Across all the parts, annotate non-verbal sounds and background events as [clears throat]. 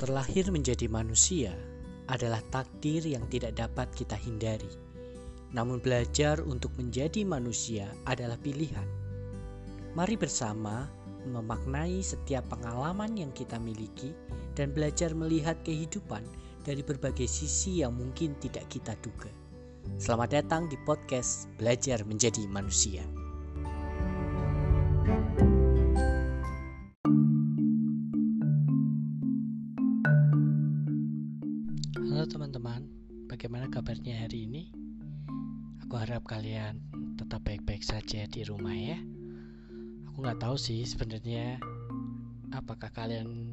Terlahir menjadi manusia adalah takdir yang tidak dapat kita hindari. Namun, belajar untuk menjadi manusia adalah pilihan. Mari bersama memaknai setiap pengalaman yang kita miliki dan belajar melihat kehidupan dari berbagai sisi yang mungkin tidak kita duga. Selamat datang di podcast Belajar Menjadi Manusia. Kabarnya hari ini? Aku harap kalian tetap baik-baik saja di rumah ya. Aku nggak tahu sih sebenarnya apakah kalian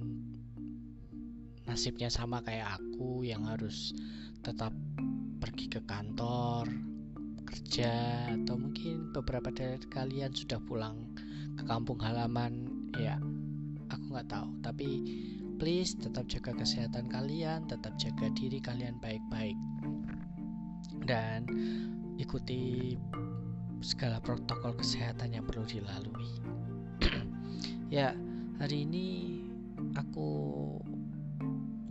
nasibnya sama kayak aku yang harus tetap pergi ke kantor, kerja, atau mungkin beberapa dari kalian sudah pulang ke kampung halaman. Ya, aku nggak tahu. Tapi please tetap jaga kesehatan kalian, tetap jaga diri kalian baik-baik. Dan ikuti segala protokol kesehatan yang perlu dilalui. [clears throat] ya, hari ini aku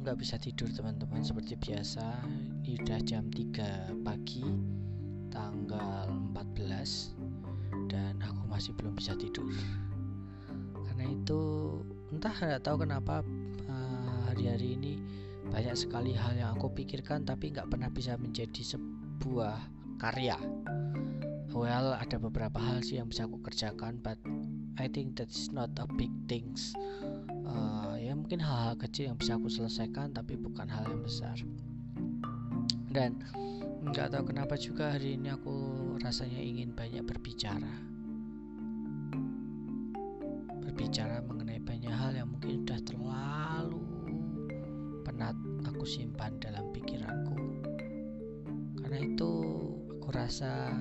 nggak bisa tidur teman-teman seperti biasa. Ini udah jam 3 pagi tanggal 14 dan aku masih belum bisa tidur. Karena itu entah nggak tahu kenapa hari-hari ini banyak sekali hal yang aku pikirkan tapi nggak pernah bisa menjadi sebuah karya. Well, ada beberapa hal sih yang bisa aku kerjakan, but I think that's not a big things. Uh, ya mungkin hal-hal kecil yang bisa aku selesaikan, tapi bukan hal yang besar. Dan nggak tahu kenapa juga hari ini aku rasanya ingin banyak berbicara. Berbicara mengenai banyak hal yang mungkin sudah terlalu penat aku simpan dalam rasa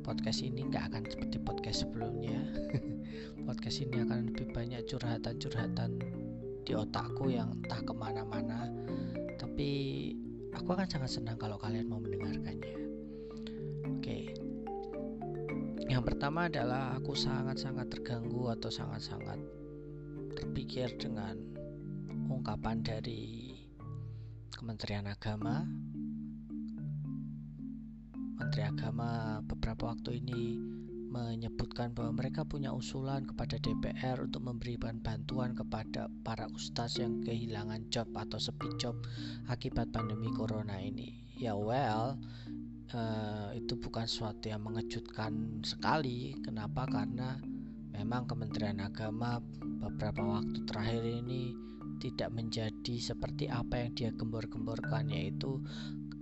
podcast ini nggak akan seperti podcast sebelumnya. [laughs] podcast ini akan lebih banyak curhatan-curhatan di otakku yang entah ke mana-mana. Tapi aku akan sangat senang kalau kalian mau mendengarkannya. Oke. Yang pertama adalah aku sangat-sangat terganggu atau sangat-sangat terpikir dengan ungkapan dari Kementerian Agama. Menteri Agama beberapa waktu ini menyebutkan bahwa mereka punya usulan kepada DPR untuk memberikan bantuan kepada para ustadz yang kehilangan job atau sepi job akibat pandemi corona ini. Ya well, uh, itu bukan sesuatu yang mengejutkan sekali. Kenapa? Karena memang Kementerian Agama beberapa waktu terakhir ini tidak menjadi seperti apa yang dia gembor-gemborkan yaitu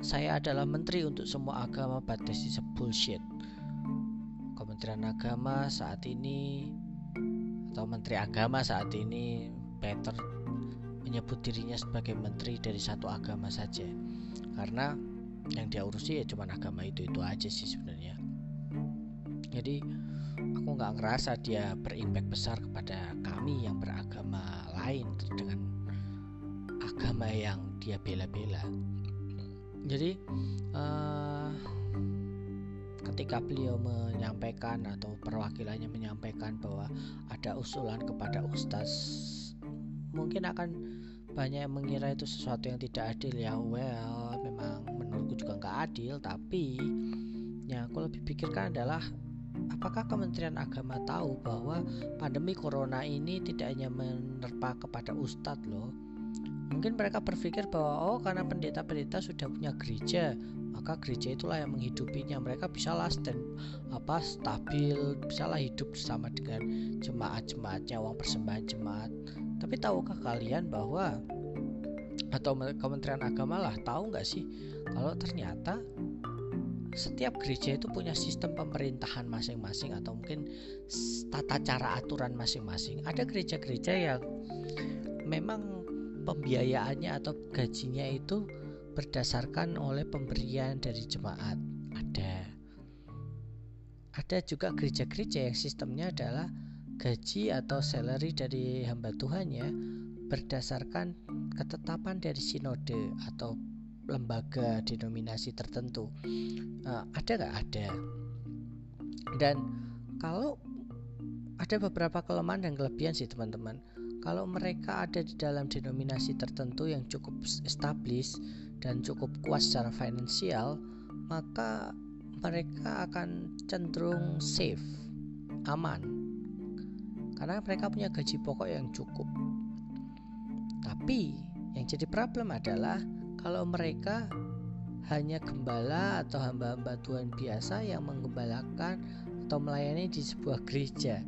saya adalah menteri untuk semua agama but this is bullshit. Kementerian Agama saat ini atau Menteri Agama saat ini better menyebut dirinya sebagai menteri dari satu agama saja. Karena yang dia urusi ya cuma agama itu itu aja sih sebenarnya. Jadi aku nggak ngerasa dia berimpact besar kepada kami yang beragama lain dengan agama yang dia bela-bela. Jadi uh, ketika beliau menyampaikan atau perwakilannya menyampaikan bahwa ada usulan kepada ustaz, mungkin akan banyak yang mengira itu sesuatu yang tidak adil ya. Well, memang menurutku juga nggak adil, tapi yang aku lebih pikirkan adalah apakah Kementerian Agama tahu bahwa pandemi corona ini tidak hanya menerpa kepada ustadz loh mungkin mereka berpikir bahwa oh karena pendeta-pendeta sudah punya gereja maka gereja itulah yang menghidupinya mereka bisalah stand apa stabil bisalah hidup bersama dengan jemaat-jemaatnya uang persembahan jemaat tapi tahukah kalian bahwa atau Kementerian Agama lah tahu nggak sih kalau ternyata setiap gereja itu punya sistem pemerintahan masing-masing atau mungkin tata cara aturan masing-masing. Ada gereja-gereja yang memang pembiayaannya atau gajinya itu berdasarkan oleh pemberian dari jemaat. Ada. Ada juga gereja-gereja yang sistemnya adalah gaji atau salary dari hamba Tuhan ya berdasarkan ketetapan dari sinode atau lembaga denominasi tertentu uh, ada nggak ada dan kalau ada beberapa kelemahan dan kelebihan sih teman-teman kalau mereka ada di dalam denominasi tertentu yang cukup established dan cukup kuat secara finansial, maka mereka akan cenderung safe, aman. Karena mereka punya gaji pokok yang cukup. Tapi yang jadi problem adalah kalau mereka hanya gembala atau hamba-hamba Tuhan biasa yang menggembalakan atau melayani di sebuah gereja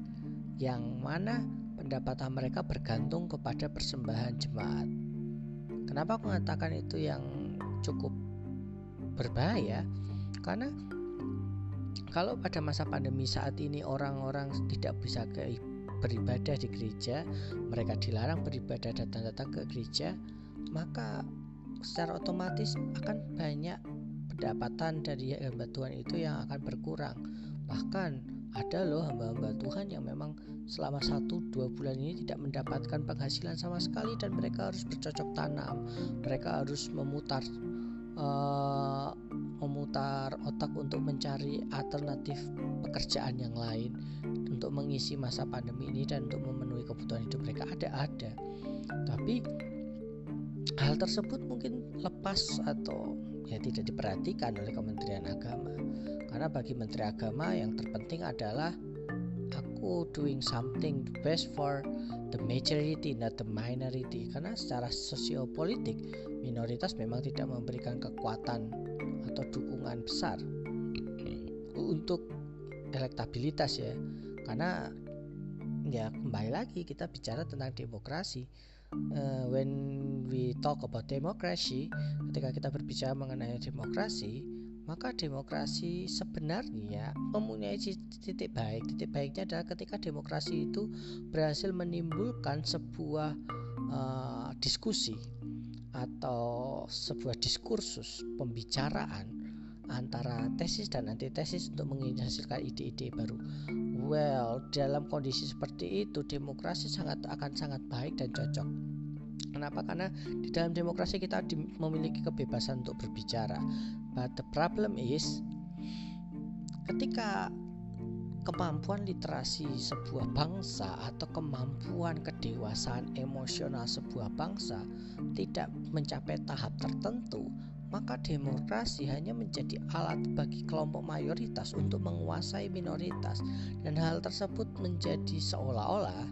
yang mana pendapatan mereka bergantung kepada persembahan jemaat. Kenapa aku mengatakan itu yang cukup berbahaya? Karena kalau pada masa pandemi saat ini orang-orang tidak bisa ke beribadah di gereja, mereka dilarang beribadah datang-datang ke gereja, maka secara otomatis akan banyak pendapatan dari hamba Tuhan itu yang akan berkurang. Bahkan ada loh hamba-hamba Tuhan yang memang selama satu dua bulan ini tidak mendapatkan penghasilan sama sekali dan mereka harus bercocok tanam. Mereka harus memutar uh, memutar otak untuk mencari alternatif pekerjaan yang lain untuk mengisi masa pandemi ini dan untuk memenuhi kebutuhan hidup mereka. Ada ada. Tapi hal tersebut mungkin lepas atau ya tidak diperhatikan oleh Kementerian Agama. Karena bagi Menteri Agama yang terpenting adalah aku doing something best for the majority not the minority. Karena secara sosiopolitik minoritas memang tidak memberikan kekuatan atau dukungan besar untuk elektabilitas ya. Karena ya kembali lagi kita bicara tentang demokrasi uh, when we talk about democracy, ketika kita berbicara mengenai demokrasi, maka demokrasi sebenarnya mempunyai titik baik. Titik baiknya adalah ketika demokrasi itu berhasil menimbulkan sebuah uh, diskusi atau sebuah diskursus pembicaraan antara tesis dan antitesis untuk menghasilkan ide-ide baru. Well, dalam kondisi seperti itu demokrasi sangat akan sangat baik dan cocok. Kenapa? Karena di dalam demokrasi kita memiliki kebebasan untuk berbicara. But the problem is ketika kemampuan literasi sebuah bangsa atau kemampuan kedewasaan emosional sebuah bangsa tidak mencapai tahap tertentu, maka demokrasi hanya menjadi alat bagi kelompok mayoritas untuk menguasai minoritas. Dan hal tersebut menjadi seolah-olah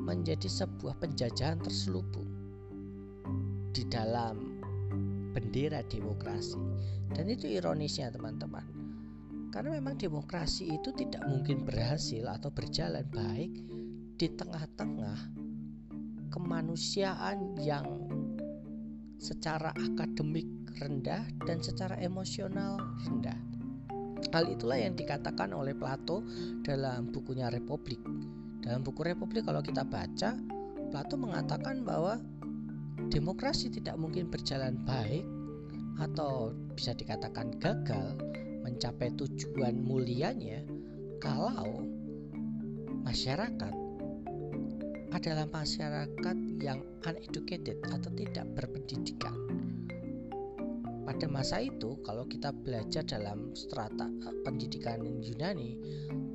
menjadi sebuah penjajahan terselubung di dalam bendera demokrasi. Dan itu ironisnya teman-teman. Karena memang demokrasi itu tidak mungkin berhasil atau berjalan baik di tengah-tengah kemanusiaan yang secara akademik rendah dan secara emosional rendah. Hal itulah yang dikatakan oleh Plato dalam bukunya Republik. Dalam buku Republik kalau kita baca, Plato mengatakan bahwa demokrasi tidak mungkin berjalan baik atau bisa dikatakan gagal mencapai tujuan mulianya kalau masyarakat adalah masyarakat yang uneducated atau tidak berpendidikan. Pada masa itu kalau kita belajar dalam strata eh, pendidikan Yunani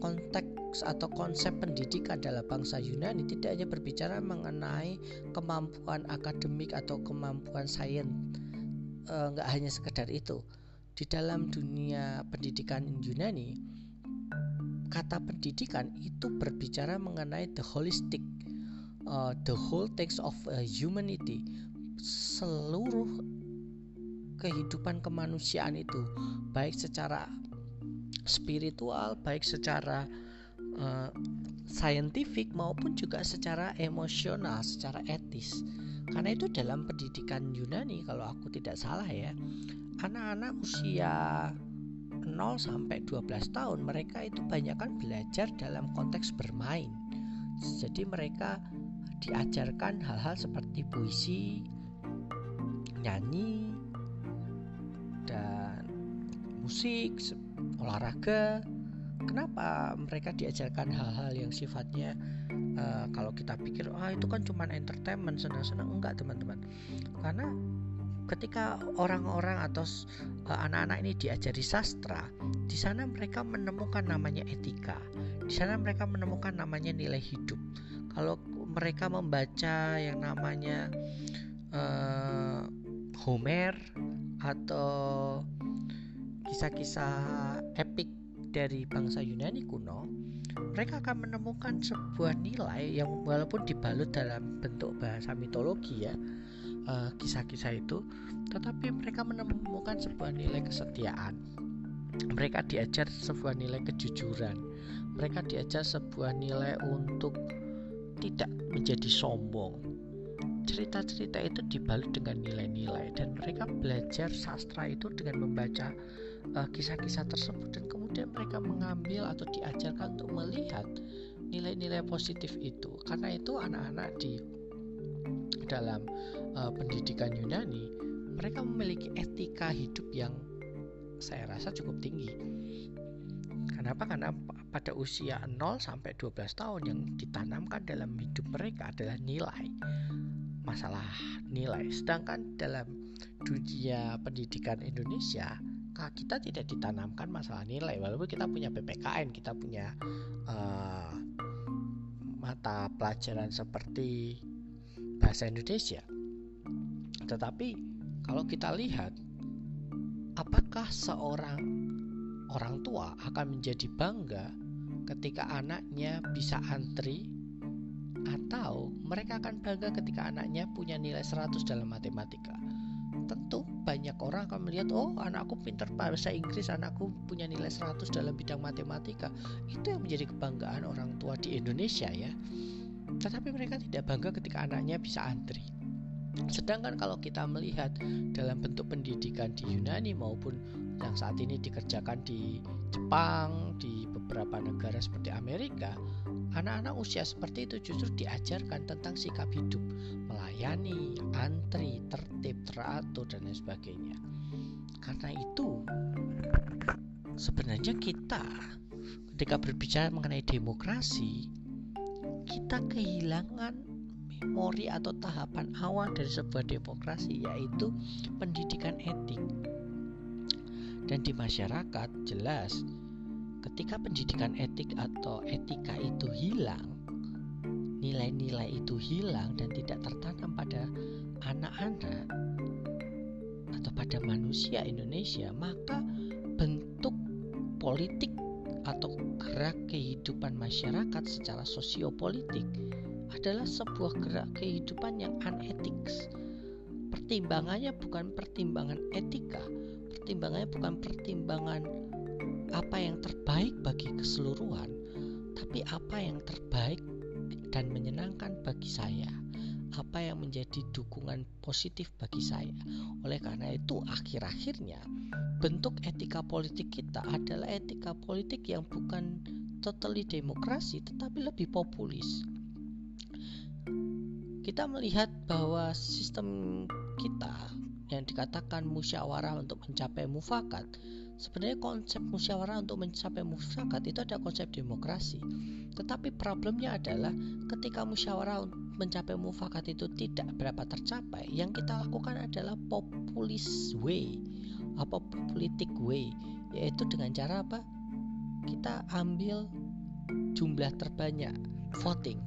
konteks atau konsep pendidikan dalam bangsa Yunani tidak hanya berbicara mengenai kemampuan akademik atau kemampuan sains eh, nggak hanya sekedar itu. Di dalam dunia pendidikan Yunani kata pendidikan itu berbicara mengenai the holistic uh, the whole text of uh, humanity seluruh kehidupan kemanusiaan itu baik secara spiritual baik secara uh, scientific maupun juga secara emosional secara etis. Karena itu dalam pendidikan Yunani kalau aku tidak salah ya anak-anak usia 0 sampai 12 tahun mereka itu banyak kan belajar dalam konteks bermain. Jadi mereka diajarkan hal-hal seperti puisi nyanyi musik, olahraga. Kenapa mereka diajarkan hal-hal yang sifatnya uh, kalau kita pikir ah itu kan cuma entertainment senang-senang enggak teman-teman. Karena ketika orang-orang atau uh, anak-anak ini diajari sastra, di sana mereka menemukan namanya etika. Di sana mereka menemukan namanya nilai hidup. Kalau mereka membaca yang namanya uh, Homer atau kisah-kisah epik dari bangsa Yunani kuno, mereka akan menemukan sebuah nilai yang walaupun dibalut dalam bentuk bahasa mitologi ya, uh, kisah-kisah itu, tetapi mereka menemukan sebuah nilai kesetiaan. Mereka diajar sebuah nilai kejujuran. Mereka diajar sebuah nilai untuk tidak menjadi sombong. Cerita-cerita itu dibalut dengan nilai-nilai dan mereka belajar sastra itu dengan membaca uh, kisah-kisah tersebut dan kemudian mereka mengambil atau diajarkan untuk melihat nilai-nilai positif itu. Karena itu anak-anak di dalam uh, pendidikan Yunani mereka memiliki etika hidup yang saya rasa cukup tinggi. Kenapa? Karena pada usia 0 sampai 12 tahun yang ditanamkan dalam hidup mereka adalah nilai. Masalah nilai. Sedangkan dalam dunia pendidikan Indonesia kita tidak ditanamkan masalah nilai walaupun kita punya PPKN kita punya uh, mata pelajaran seperti bahasa Indonesia tetapi kalau kita lihat apakah seorang orang tua akan menjadi bangga ketika anaknya bisa antri atau mereka akan bangga ketika anaknya punya nilai 100 dalam matematika. Tentu banyak orang akan melihat oh anakku pintar bahasa Inggris anakku punya nilai 100 dalam bidang matematika. Itu yang menjadi kebanggaan orang tua di Indonesia ya. Tetapi mereka tidak bangga ketika anaknya bisa antri. Sedangkan kalau kita melihat dalam bentuk pendidikan di Yunani maupun yang saat ini dikerjakan di Jepang, di beberapa negara seperti Amerika, anak-anak usia seperti itu justru diajarkan tentang sikap hidup, melayani, antri, tertib, teratur dan lain sebagainya. Karena itu sebenarnya kita ketika berbicara mengenai demokrasi, kita kehilangan memori atau tahapan awal dari sebuah demokrasi yaitu pendidikan etik. Dan di masyarakat jelas ketika pendidikan etik atau etika itu hilang, nilai-nilai itu hilang dan tidak tertanam pada anak-anak atau pada manusia Indonesia, maka bentuk politik atau gerak kehidupan masyarakat secara sosiopolitik adalah sebuah gerak kehidupan yang unetik. Pertimbangannya bukan pertimbangan etika, pertimbangannya bukan pertimbangan apa yang terbaik bagi keseluruhan, tapi apa yang terbaik dan menyenangkan bagi saya, apa yang menjadi dukungan positif bagi saya. Oleh karena itu, akhir-akhirnya bentuk etika politik kita adalah etika politik yang bukan totally demokrasi, tetapi lebih populis. Kita melihat bahwa sistem kita yang dikatakan musyawarah untuk mencapai mufakat Sebenarnya konsep musyawarah untuk mencapai mufakat itu ada konsep demokrasi. Tetapi problemnya adalah ketika musyawarah mencapai mufakat itu tidak berapa tercapai, yang kita lakukan adalah populis way apa politik way, yaitu dengan cara apa? Kita ambil jumlah terbanyak voting.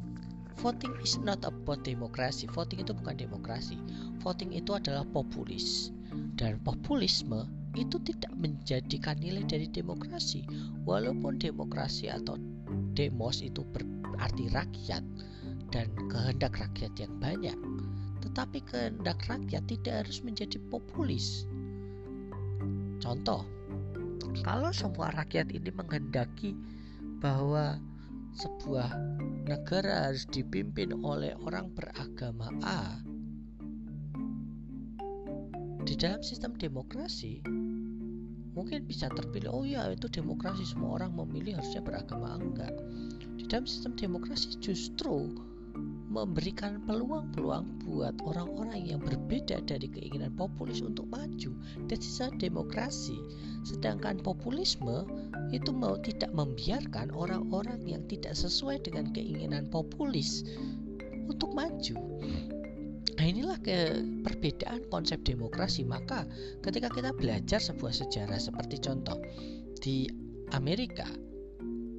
Voting is not about demokrasi. Voting itu bukan demokrasi. Voting itu adalah populis. Dan populisme itu tidak menjadikan nilai dari demokrasi walaupun demokrasi atau demos itu berarti rakyat dan kehendak rakyat yang banyak tetapi kehendak rakyat tidak harus menjadi populis contoh kalau semua rakyat ini menghendaki bahwa sebuah negara harus dipimpin oleh orang beragama A. Di dalam sistem demokrasi mungkin bisa terpilih oh ya itu demokrasi semua orang memilih harusnya beragama enggak. Di dalam sistem demokrasi justru memberikan peluang-peluang buat orang-orang yang berbeda dari keinginan populis untuk maju dan sisa demokrasi sedangkan populisme itu mau tidak membiarkan orang-orang yang tidak sesuai dengan keinginan populis untuk maju Nah inilah ke perbedaan konsep demokrasi. Maka ketika kita belajar sebuah sejarah seperti contoh di Amerika,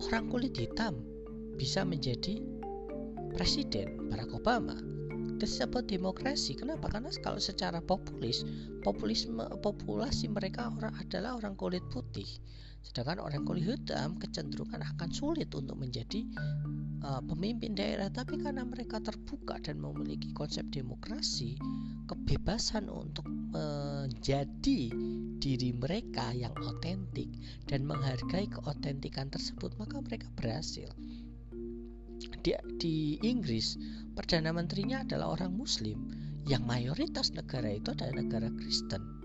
orang kulit hitam bisa menjadi Presiden Barack Obama disebut demokrasi. Kenapa? Karena kalau secara populis, populisme populasi mereka orang adalah orang kulit putih. Sedangkan orang kulit hitam kecenderungan akan sulit untuk menjadi uh, pemimpin daerah. Tapi karena mereka terbuka dan memiliki konsep demokrasi, kebebasan untuk menjadi diri mereka yang otentik dan menghargai keotentikan tersebut, maka mereka berhasil di, di Inggris perdana menterinya adalah orang Muslim yang mayoritas negara itu adalah negara Kristen.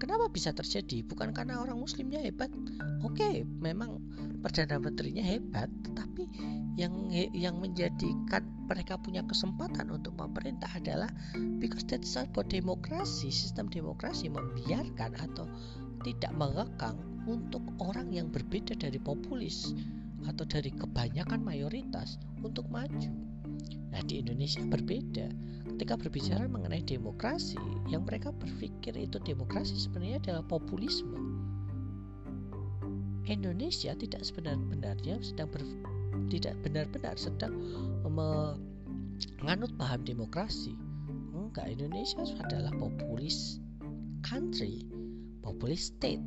Kenapa bisa terjadi? Bukan karena orang Muslimnya hebat. Oke, memang perdana menterinya hebat, tetapi yang yang menjadikan mereka punya kesempatan untuk memerintah adalah because that's about demokrasi. Sistem demokrasi membiarkan atau tidak mengekang untuk orang yang berbeda dari populis atau dari kebanyakan mayoritas untuk maju. Nah, di Indonesia berbeda. Ketika berbicara mengenai demokrasi, yang mereka berpikir itu demokrasi sebenarnya adalah populisme. Indonesia tidak sebenar-benarnya sedang ber, tidak benar-benar sedang menganut paham demokrasi. Enggak, Indonesia adalah populis country, populis state.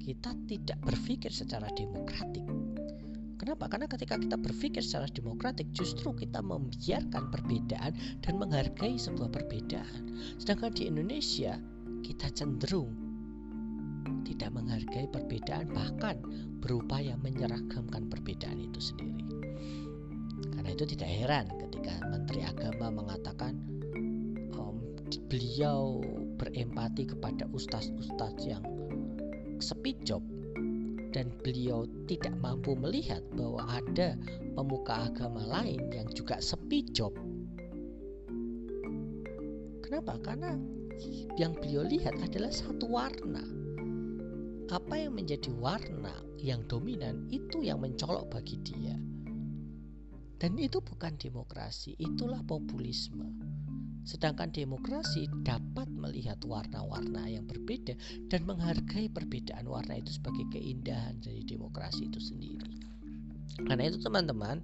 Kita tidak berpikir secara demokratik. Kenapa? Karena ketika kita berpikir secara demokratik, justru kita membiarkan perbedaan dan menghargai sebuah perbedaan. Sedangkan di Indonesia, kita cenderung tidak menghargai perbedaan, bahkan berupaya menyeragamkan perbedaan itu sendiri. Karena itu tidak heran ketika Menteri Agama mengatakan um, beliau berempati kepada ustadz-ustadz yang sepi job dan beliau tidak mampu melihat bahwa ada pemuka agama lain yang juga sepi job. Kenapa? Karena yang beliau lihat adalah satu warna. Apa yang menjadi warna yang dominan itu yang mencolok bagi dia. Dan itu bukan demokrasi, itulah populisme. Sedangkan demokrasi dapat melihat warna-warna yang berbeda dan menghargai perbedaan warna itu sebagai keindahan dari demokrasi itu sendiri. Karena itu teman-teman,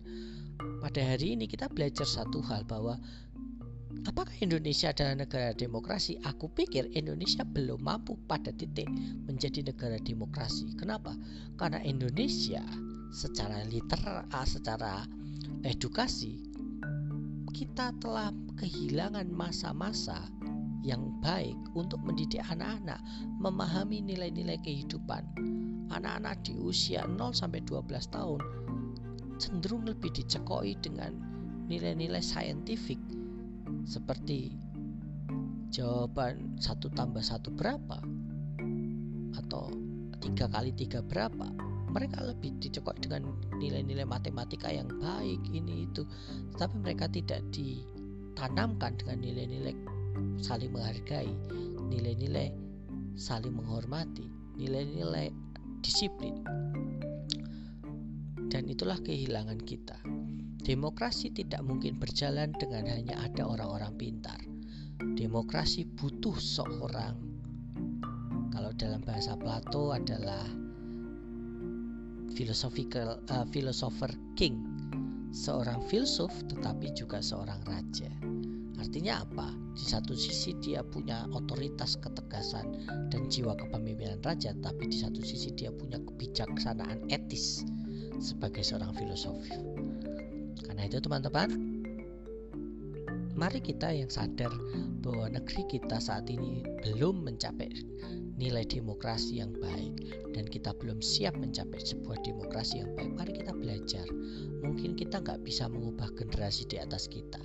pada hari ini kita belajar satu hal bahwa apakah Indonesia adalah negara demokrasi? Aku pikir Indonesia belum mampu pada titik menjadi negara demokrasi. Kenapa? Karena Indonesia secara literal, secara edukasi kita telah kehilangan masa-masa yang baik untuk mendidik anak-anak memahami nilai-nilai kehidupan. Anak-anak di usia 0 sampai 12 tahun cenderung lebih dicekoi dengan nilai-nilai saintifik seperti jawaban satu tambah satu berapa atau tiga kali tiga berapa mereka lebih dicekok dengan nilai-nilai matematika yang baik ini itu. Tetapi mereka tidak ditanamkan dengan nilai-nilai saling menghargai nilai-nilai saling menghormati nilai-nilai disiplin. Dan itulah kehilangan kita. Demokrasi tidak mungkin berjalan dengan hanya ada orang-orang pintar. Demokrasi butuh seorang. Kalau dalam bahasa Plato adalah philosophical uh, philosopher king, seorang filsuf tetapi juga seorang raja. Artinya apa? Di satu sisi dia punya otoritas ketegasan dan jiwa kepemimpinan raja, tapi di satu sisi dia punya kebijaksanaan etis sebagai seorang filosof. Karena itu teman-teman, mari kita yang sadar bahwa negeri kita saat ini belum mencapai nilai demokrasi yang baik. Dan kita belum siap mencapai sebuah demokrasi yang baik. Mari kita belajar. Mungkin kita nggak bisa mengubah generasi di atas kita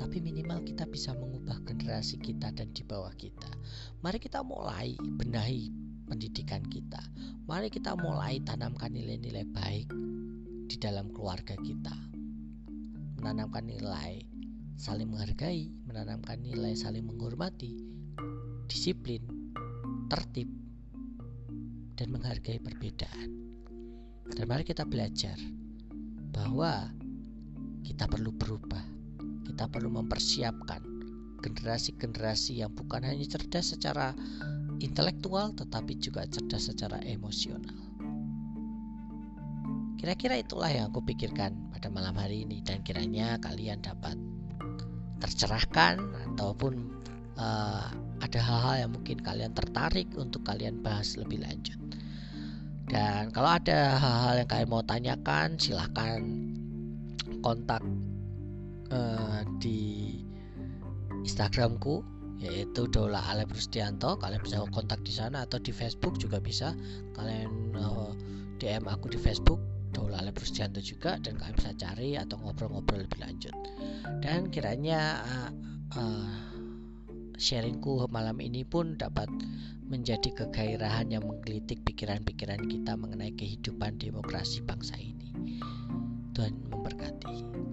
tapi minimal kita bisa mengubah generasi kita dan di bawah kita. Mari kita mulai benahi pendidikan kita. Mari kita mulai tanamkan nilai-nilai baik di dalam keluarga kita. Menanamkan nilai saling menghargai menanamkan nilai saling menghormati disiplin tertib, dan menghargai perbedaan. Dan mari kita belajar bahwa kita perlu berubah, kita perlu mempersiapkan generasi-generasi yang bukan hanya cerdas secara intelektual, tetapi juga cerdas secara emosional. Kira-kira itulah yang aku pikirkan pada malam hari ini dan kiranya kalian dapat tercerahkan ataupun uh, ada hal-hal yang mungkin kalian tertarik untuk kalian bahas lebih lanjut. Dan kalau ada hal-hal yang kalian mau tanyakan, silahkan kontak uh, di Instagramku yaitu Dola Ale Prustianto. Kalian bisa kontak di sana atau di Facebook juga bisa. Kalian uh, DM aku di Facebook Dola Ale Prustianto juga dan kalian bisa cari atau ngobrol-ngobrol lebih lanjut. Dan kiranya uh, uh, sharingku malam ini pun dapat menjadi kegairahan yang menggelitik pikiran-pikiran kita mengenai kehidupan demokrasi bangsa ini. Tuhan memberkati.